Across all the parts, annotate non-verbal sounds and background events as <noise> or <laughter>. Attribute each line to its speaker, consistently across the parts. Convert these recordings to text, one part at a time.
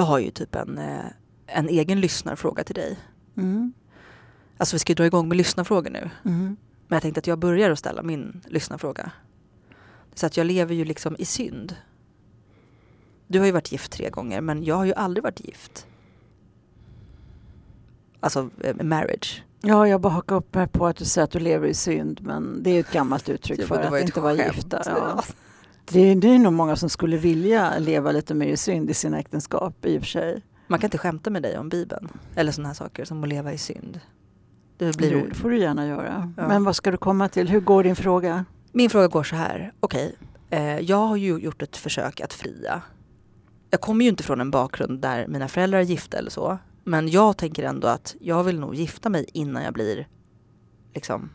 Speaker 1: Jag har ju typ en, eh, en egen lyssnarfråga till dig.
Speaker 2: Mm.
Speaker 1: Alltså vi ska ju dra igång med lyssnarfrågor nu.
Speaker 2: Mm.
Speaker 1: Men jag tänkte att jag börjar att ställa min lyssnarfråga. Så att jag lever ju liksom i synd. Du har ju varit gift tre gånger men jag har ju aldrig varit gift. Alltså eh, marriage.
Speaker 2: Ja, jag bara hakar upp mig på att du säger att du lever i synd, men det är ett gammalt uttryck för att
Speaker 1: ju
Speaker 2: inte vara gifta. <laughs>
Speaker 1: Ja.
Speaker 2: Det, det är nog många som skulle vilja leva lite mer i synd i sina äktenskap i och för sig.
Speaker 1: Man kan inte skämta med dig om Bibeln. Eller sådana här saker som att leva i synd. Det blir
Speaker 2: Jo, det får du gärna göra.
Speaker 1: Ja.
Speaker 2: Men vad ska du komma till? Hur går din fråga?
Speaker 1: Min fråga går så här. Okej, eh, jag har ju gjort ett försök att fria. Jag kommer ju inte från en bakgrund där mina föräldrar är gifta eller så. Men jag tänker ändå att jag vill nog gifta mig innan jag blir liksom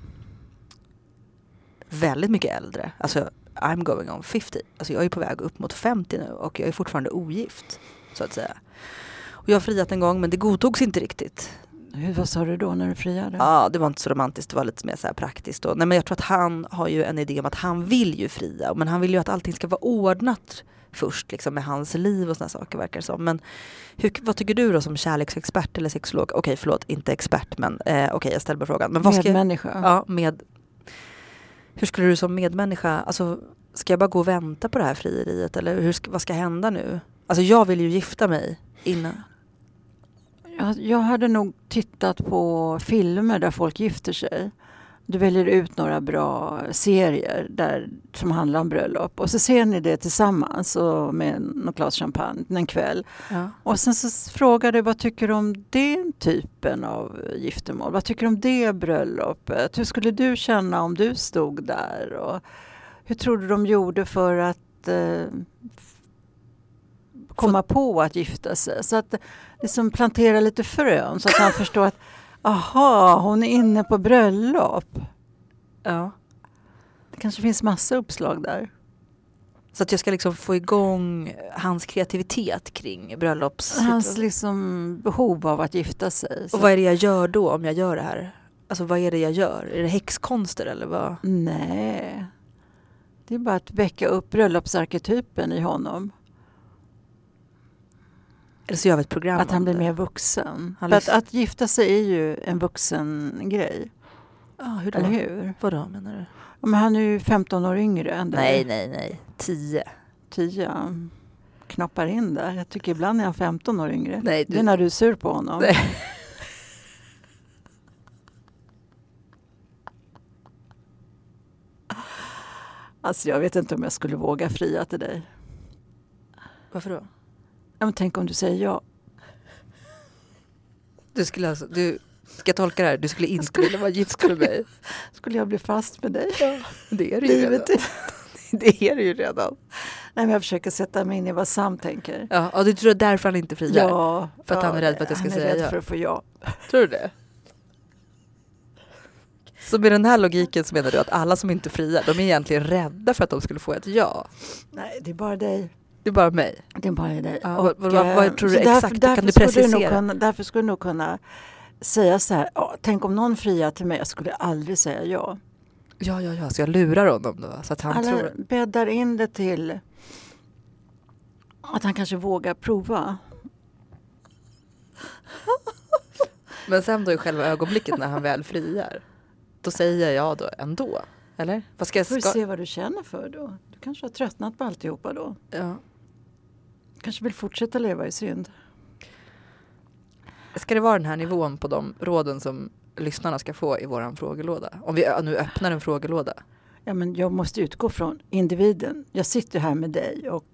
Speaker 1: väldigt mycket äldre. Alltså I'm going on 50. Alltså jag är på väg upp mot 50 nu och jag är fortfarande ogift. Så att säga. Och jag har friat en gång men det godtogs inte riktigt.
Speaker 2: Hur, vad sa du då när du friade?
Speaker 1: Ja, det var inte så romantiskt, det var lite mer så praktiskt. Då. Nej, men jag tror att han har ju en idé om att han vill ju fria, men han vill ju att allting ska vara ordnat först liksom, med hans liv och sådana saker verkar det som. Men hur, vad tycker du då som kärleksexpert eller sexolog? Okej, förlåt, inte expert, men eh, okej, jag ställer bara frågan. Men vad ska jag,
Speaker 2: Medmänniska?
Speaker 1: ja, med, hur skulle du som medmänniska, alltså ska jag bara gå och vänta på det här frieriet eller hur vad ska hända nu? Alltså jag vill ju gifta mig innan.
Speaker 2: Jag, jag hade nog tittat på filmer där folk gifter sig. Du väljer ut några bra serier där, som handlar om bröllop och så ser ni det tillsammans och med något glas champagne en kväll.
Speaker 1: Ja.
Speaker 2: Och sen så frågar du vad tycker du om den typen av giftermål? Vad tycker du om det bröllopet? Hur skulle du känna om du stod där? Och hur tror du de gjorde för att eh, komma på att gifta sig? Så att liksom plantera lite frön så att han förstår att aha, hon är inne på bröllop.
Speaker 1: ja.
Speaker 2: Det kanske finns massa uppslag där.
Speaker 1: Så att jag ska liksom få igång hans kreativitet kring bröllops...
Speaker 2: Hans liksom behov av att gifta sig. Så
Speaker 1: Och vad är det jag gör då om jag gör det här? Alltså vad är det jag gör? Är det häxkonster eller vad?
Speaker 2: Nej. Det är bara att väcka upp bröllopsarketypen i honom.
Speaker 1: Eller så gör vi ett program
Speaker 2: Att han blir
Speaker 1: det.
Speaker 2: mer vuxen.
Speaker 1: Han
Speaker 2: För att, att gifta sig är ju en vuxen grej.
Speaker 1: Ja, hur då?
Speaker 2: Eller hur?
Speaker 1: Vadå menar du?
Speaker 2: Ja, Men han är ju 15 år yngre än dig.
Speaker 1: Nej, nej, nej. Tio.
Speaker 2: 10. Knoppar in där. Jag tycker ibland är han 15 år yngre.
Speaker 1: Nej,
Speaker 2: Det
Speaker 1: du...
Speaker 2: är när du är sur på honom.
Speaker 1: Nej.
Speaker 2: Alltså jag vet inte om jag skulle våga fria till dig.
Speaker 1: Varför då?
Speaker 2: Ja, men tänk om du säger ja.
Speaker 1: Du skulle alltså... Du... Ska jag tolka det här? Du skulle inte
Speaker 2: skulle-
Speaker 1: vilja vara gift med mig?
Speaker 2: Skulle jag bli fast med dig?
Speaker 1: Det är det ju redan.
Speaker 2: Livet. <laughs>
Speaker 1: Det är det ju redan.
Speaker 2: Nej, men jag försöker sätta mig in i vad Sam tänker.
Speaker 1: Ja, och du tror är därför han inte friar?
Speaker 2: Ja,
Speaker 1: För att
Speaker 2: ja,
Speaker 1: han är rädd för att jag ska
Speaker 2: han är
Speaker 1: säga
Speaker 2: rädd
Speaker 1: ja.
Speaker 2: för att få ja.
Speaker 1: Tror du det? Så med den här logiken så menar du att alla som inte friar, de är egentligen rädda för att de skulle få ett ja?
Speaker 2: Nej, det är bara dig.
Speaker 1: Det är bara mig.
Speaker 2: Det är bara dig.
Speaker 1: Ja, vad- vad- vad-
Speaker 2: eh,
Speaker 1: vad tror du exakt? Kan du precisera?
Speaker 2: kunna, därför skulle du nog kunna säga så här, "Ja, tänk om någon friar till mig, jag skulle aldrig säga ja.
Speaker 1: Ja, ja, ja, så jag lurar honom då? Så att han
Speaker 2: Alla
Speaker 1: tror...
Speaker 2: bäddar in det till att han kanske vågar prova. <laughs>
Speaker 1: Men sen då i själva ögonblicket när han väl friar, då säger jag då ändå? Eller? Vad ska jag...
Speaker 2: Får
Speaker 1: Ska...
Speaker 2: se vad du känner för då. Du kanske har tröttnat på alltihopa då.
Speaker 1: Ja.
Speaker 2: Kanske vill fortsätta leva i synd.
Speaker 1: Ska det vara den här nivån på de råden som lyssnarna ska få i våran frågelåda? Om vi nu öppnar en frågelåda.
Speaker 2: Ja, men jag måste utgå från individen. Jag sitter här med dig och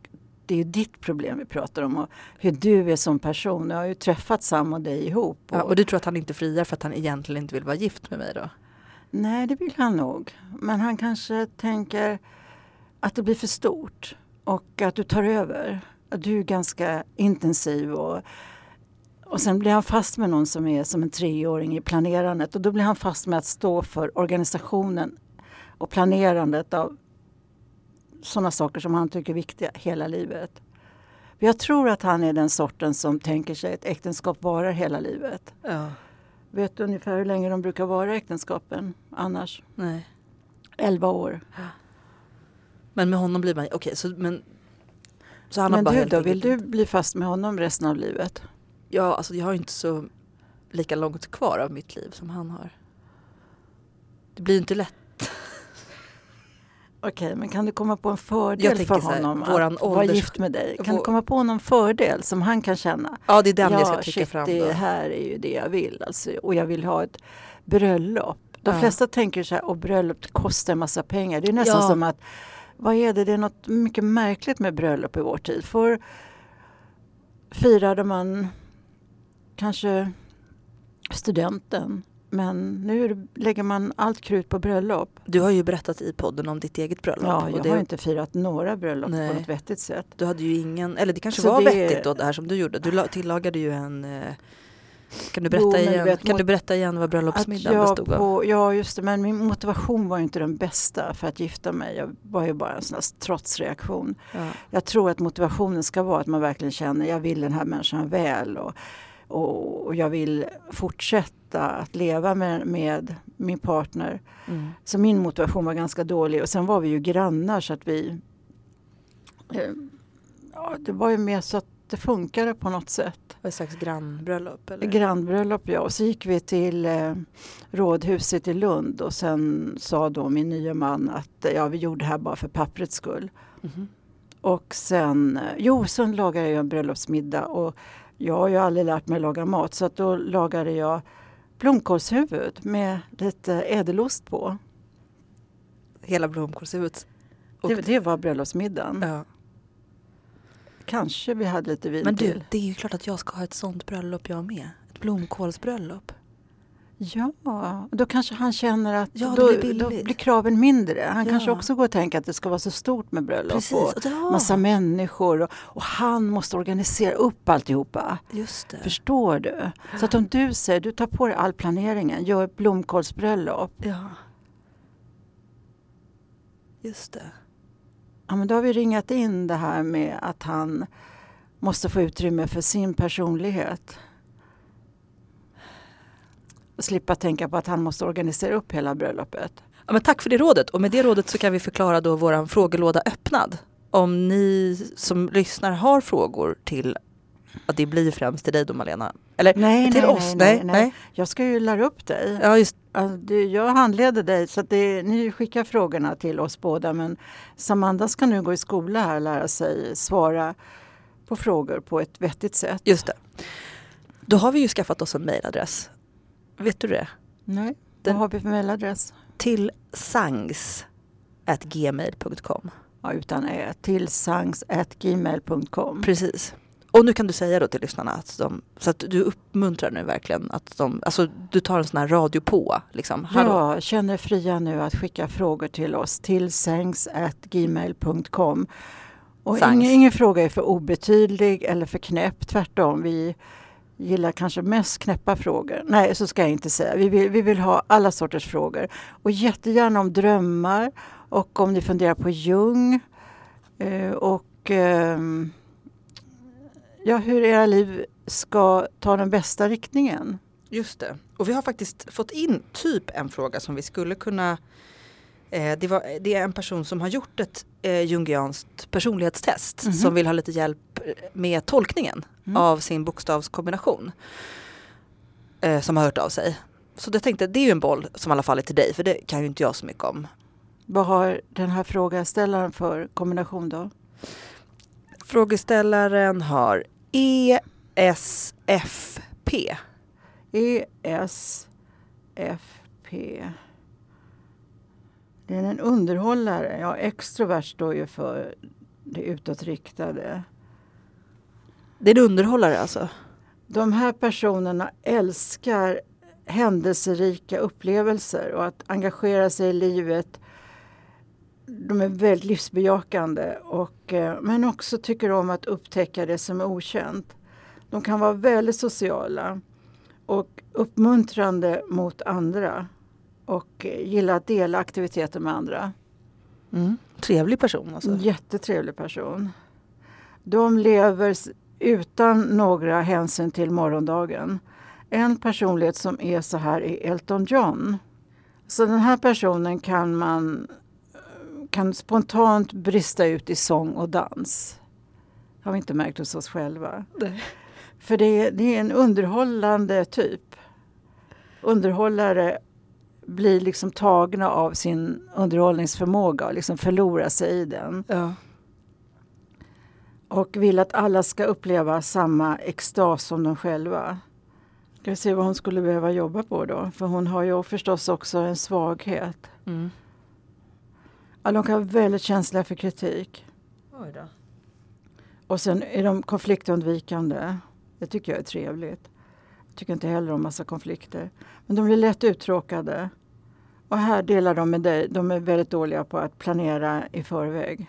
Speaker 2: det är ju ditt problem vi pratar om och hur du är som person. Jag har ju träffat Sam och dig ihop. Och,
Speaker 1: Ja, och du tror att han inte friar för att han egentligen inte vill vara gift med mig då?
Speaker 2: Nej, det vill han nog. Men han kanske tänker att det blir för stort och att du tar över. Du är ganska intensiv och, och sen blir han fast med någon som är som en treåring i planerandet och då blir han fast med att stå för organisationen och planerandet av sådana saker som han tycker är viktiga hela livet. Jag tror att han är den sorten som tänker sig att ett äktenskap varar hela livet.
Speaker 1: Ja.
Speaker 2: Vet du ungefär hur länge de brukar vara äktenskapen annars?
Speaker 1: Nej.
Speaker 2: 11 år.
Speaker 1: Men med honom blir man... Okej, så men... Så han
Speaker 2: Men
Speaker 1: har bara
Speaker 2: du då, vill du bli fast med honom resten av livet?
Speaker 1: Ja, alltså jag har inte så lika långt kvar av mitt liv som han har. Det blir inte lätt.
Speaker 2: Okej, men kan du komma på en fördel för
Speaker 1: här,
Speaker 2: honom
Speaker 1: våran
Speaker 2: att vara gift med dig? Kan
Speaker 1: vår-
Speaker 2: du komma på någon fördel som han kan känna?
Speaker 1: Ja, det är den
Speaker 2: ja,
Speaker 1: jag ska trycka
Speaker 2: shit,
Speaker 1: fram
Speaker 2: det
Speaker 1: då.
Speaker 2: här är ju det jag vill. Alltså, och jag vill ha ett bröllop. De
Speaker 1: Ja.
Speaker 2: flesta tänker så här, och bröllop kostar en massa pengar. Det är nästan
Speaker 1: Ja.
Speaker 2: som att, vad är det? Det är något mycket märkligt med bröllop i vår tid. Förr firade man kanske studenten. Men nu lägger man allt krut på bröllop.
Speaker 1: Du har ju berättat i podden om ditt eget bröllop.
Speaker 2: Ja,
Speaker 1: och
Speaker 2: jag
Speaker 1: det,
Speaker 2: har inte firat några bröllop
Speaker 1: Nej.
Speaker 2: på något vettigt sätt.
Speaker 1: Du hade ju ingen, eller det kanske
Speaker 2: Så
Speaker 1: var
Speaker 2: det-
Speaker 1: vettigt då det här som du gjorde. Du la- tillagade ju en eh, kan du berätta,
Speaker 2: Jo,
Speaker 1: igen,
Speaker 2: vet,
Speaker 1: kan du berätta igen vad bröllopsmiddagen
Speaker 2: jag
Speaker 1: bestod av?
Speaker 2: på, ja, just det. Men min motivation var ju inte den bästa för att gifta mig. Jag var ju bara en sån här trotsreaktion.
Speaker 1: Ja.
Speaker 2: Jag tror att motivationen ska vara att man verkligen känner jag vill den här människan väl och, och, och jag vill fortsätta att leva med, med min partner.
Speaker 1: Mm.
Speaker 2: Så min motivation var ganska dålig och sen var vi ju grannar så att vi eh, ja, det var ju mer så att det funkade på något sätt.
Speaker 1: Ett slags grannbröllop? Eller?
Speaker 2: Grannbröllop ja. Och så gick vi till eh, rådhuset i Lund och sen sa då min nya man att eh, ja, vi gjorde det här bara för papprets skull.
Speaker 1: Mhm.
Speaker 2: Och sen, eh, jo sen lagade jag en bröllopsmiddag och jag har ju aldrig lärt mig laga mat så att då lagade jag blomkålshuvud med lite ädelost på.
Speaker 1: Hela blomkålshuvudet.
Speaker 2: Det, det var bröllopsmiddagen.
Speaker 1: Ja.
Speaker 2: Kanske vi hade lite vin
Speaker 1: Men du,
Speaker 2: till.
Speaker 1: det är ju klart att jag ska ha ett sånt bröllop jag med. Ett blomkålsbröllop.
Speaker 2: Ja, då kanske han känner att
Speaker 1: Ja,
Speaker 2: då,
Speaker 1: blir
Speaker 2: då blir kraven mindre. Han
Speaker 1: Ja.
Speaker 2: kanske också går och tänker att det ska vara så stort med bröllop
Speaker 1: Precis.
Speaker 2: och
Speaker 1: ja,
Speaker 2: massa människor och, och han måste organisera upp alltihopa.
Speaker 1: Just det.
Speaker 2: Förstår du? Så att om du säger, du tar på dig all planeringen, gör ett blomkålsbröllop.
Speaker 1: Ja. Just det.
Speaker 2: Ja, men då har vi ringat in det här med att han måste få utrymme för sin personlighet. Och slippa tänka på att han måste organisera upp hela bröllopet.
Speaker 1: Ja, men tack för det rådet. Och med det rådet så kan vi förklara då våran frågelåda öppnad. Om ni som lyssnar har frågor till, att det blir främst till dig då Malena. Eller
Speaker 2: Nej,
Speaker 1: till
Speaker 2: nej,
Speaker 1: oss?
Speaker 2: nej, nej, nej. Jag ska ju lära upp dig.
Speaker 1: Ja, just
Speaker 2: jag handleder dig så att det, ni skickar frågorna till oss båda men Samanda ska nu gå i skola här och lära sig svara på frågor på ett vettigt sätt.
Speaker 1: Just det. Då har vi ju skaffat oss en mejladress. Vet du det?
Speaker 2: Nej,
Speaker 1: Den-
Speaker 2: vad har vi för mejladress?
Speaker 1: Till sangs.gmail.com.
Speaker 2: Ja, utan ä, till sangs.gmail.com.
Speaker 1: Precis. Och nu kan du säga då till lyssnarna att de, så att du uppmuntrar nu verkligen att de, alltså du tar en sån här radio på liksom. Hallå.
Speaker 2: Ja, känner fria nu att skicka frågor till oss till sangs.gmail.com. Och ingen, ingen fråga är för obetydlig eller för knäpp, tvärtom. Vi gillar kanske mest knäppa frågor. Nej, så ska jag inte säga. Vi vill, vi vill ha alla sorters frågor. Och jättegärna om drömmar och om ni funderar på Jung. Eh, och ehm, ja, hur era liv ska ta den bästa riktningen.
Speaker 1: Just det. Och vi har faktiskt fått in typ en fråga som vi skulle kunna eh, det, var, det är en person som har gjort ett eh, jungianskt personlighetstest
Speaker 2: Mhm.
Speaker 1: som vill ha lite hjälp eh, med tolkningen
Speaker 2: Mm.
Speaker 1: av sin bokstavskombination. Eh, som har hört av sig. Så jag tänkte det är ju en boll som i alla fall är till dig för det kan ju inte jag så mycket om.
Speaker 2: Vad har den här frågeställaren för kombination då?
Speaker 1: Frågeställaren har ESFP.
Speaker 2: ESFP. Det är en underhållare. Ja, extrovert står ju för det utåtriktade.
Speaker 1: Det är en underhållare alltså?
Speaker 2: De här personerna älskar händelserika upplevelser och att engagera sig i livet. De är väldigt livsbejakande och, eh, men också tycker om att upptäcka det som är okänt. De kan vara väldigt sociala och uppmuntrande mot andra och eh, gillar att dela aktiviteter med andra.
Speaker 1: Mm. Trevlig person alltså?
Speaker 2: Jättetrevlig person. De lever utan några hänsyn till morgondagen. En personlighet som är så här är Elton John. Så den här personen kan man kan spontant brista ut i sång och dans. Har vi inte märkt hos oss själva.
Speaker 1: Nej.
Speaker 2: För det är, det är en underhållande typ. Underhållare blir liksom tagna av sin underhållningsförmåga och liksom förlorar sig i den.
Speaker 1: Ja.
Speaker 2: Och vill att alla ska uppleva samma extas som de själva. Ska vi se vad hon skulle behöva jobba på då? För hon har ju förstås också en svaghet.
Speaker 1: Mm.
Speaker 2: Ja, de kan vara väldigt känsliga för kritik.
Speaker 1: Oj då.
Speaker 2: Och sen är de konfliktundvikande. Det tycker jag är trevligt. Jag tycker inte heller om massa konflikter. Men de blir lätt uttråkade. Och här delar de med dig. De är väldigt dåliga på att planera i förväg.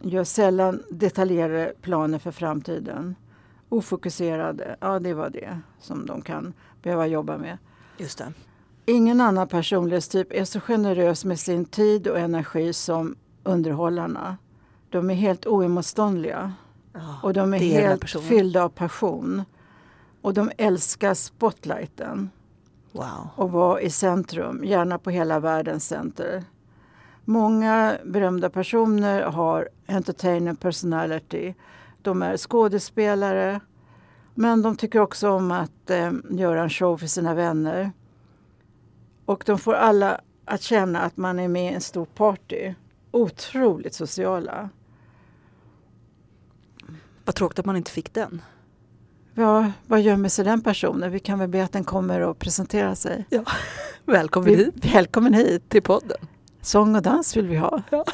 Speaker 2: Gör sällan detaljerade planer för framtiden. Ofokuserade, ja det var det som de kan behöva jobba med.
Speaker 1: Just det.
Speaker 2: Ingen annan personlighetstyp är så generös med sin tid och energi som underhållarna. De är helt oemotståndliga
Speaker 1: Ja,
Speaker 2: och de är helt fyllda av passion. Och de älskar spotlighten
Speaker 1: Wow.
Speaker 2: och vara i centrum, gärna på hela världens center. Många berömda personer har entertainer personality. De är skådespelare, men de tycker också om att eh, göra en show för sina vänner. Och de får alla att känna att man är med i en stor party. Otroligt sociala.
Speaker 1: Vad tråkigt att man inte fick den.
Speaker 2: Ja, vad gömmer sig den personen? Vi kan väl be att den kommer och presenterar sig.
Speaker 1: Välkommen
Speaker 2: Vi,
Speaker 1: hit
Speaker 2: välkommen hit!
Speaker 1: till podden.
Speaker 2: Sång och dans vill vi ha.
Speaker 1: Ja.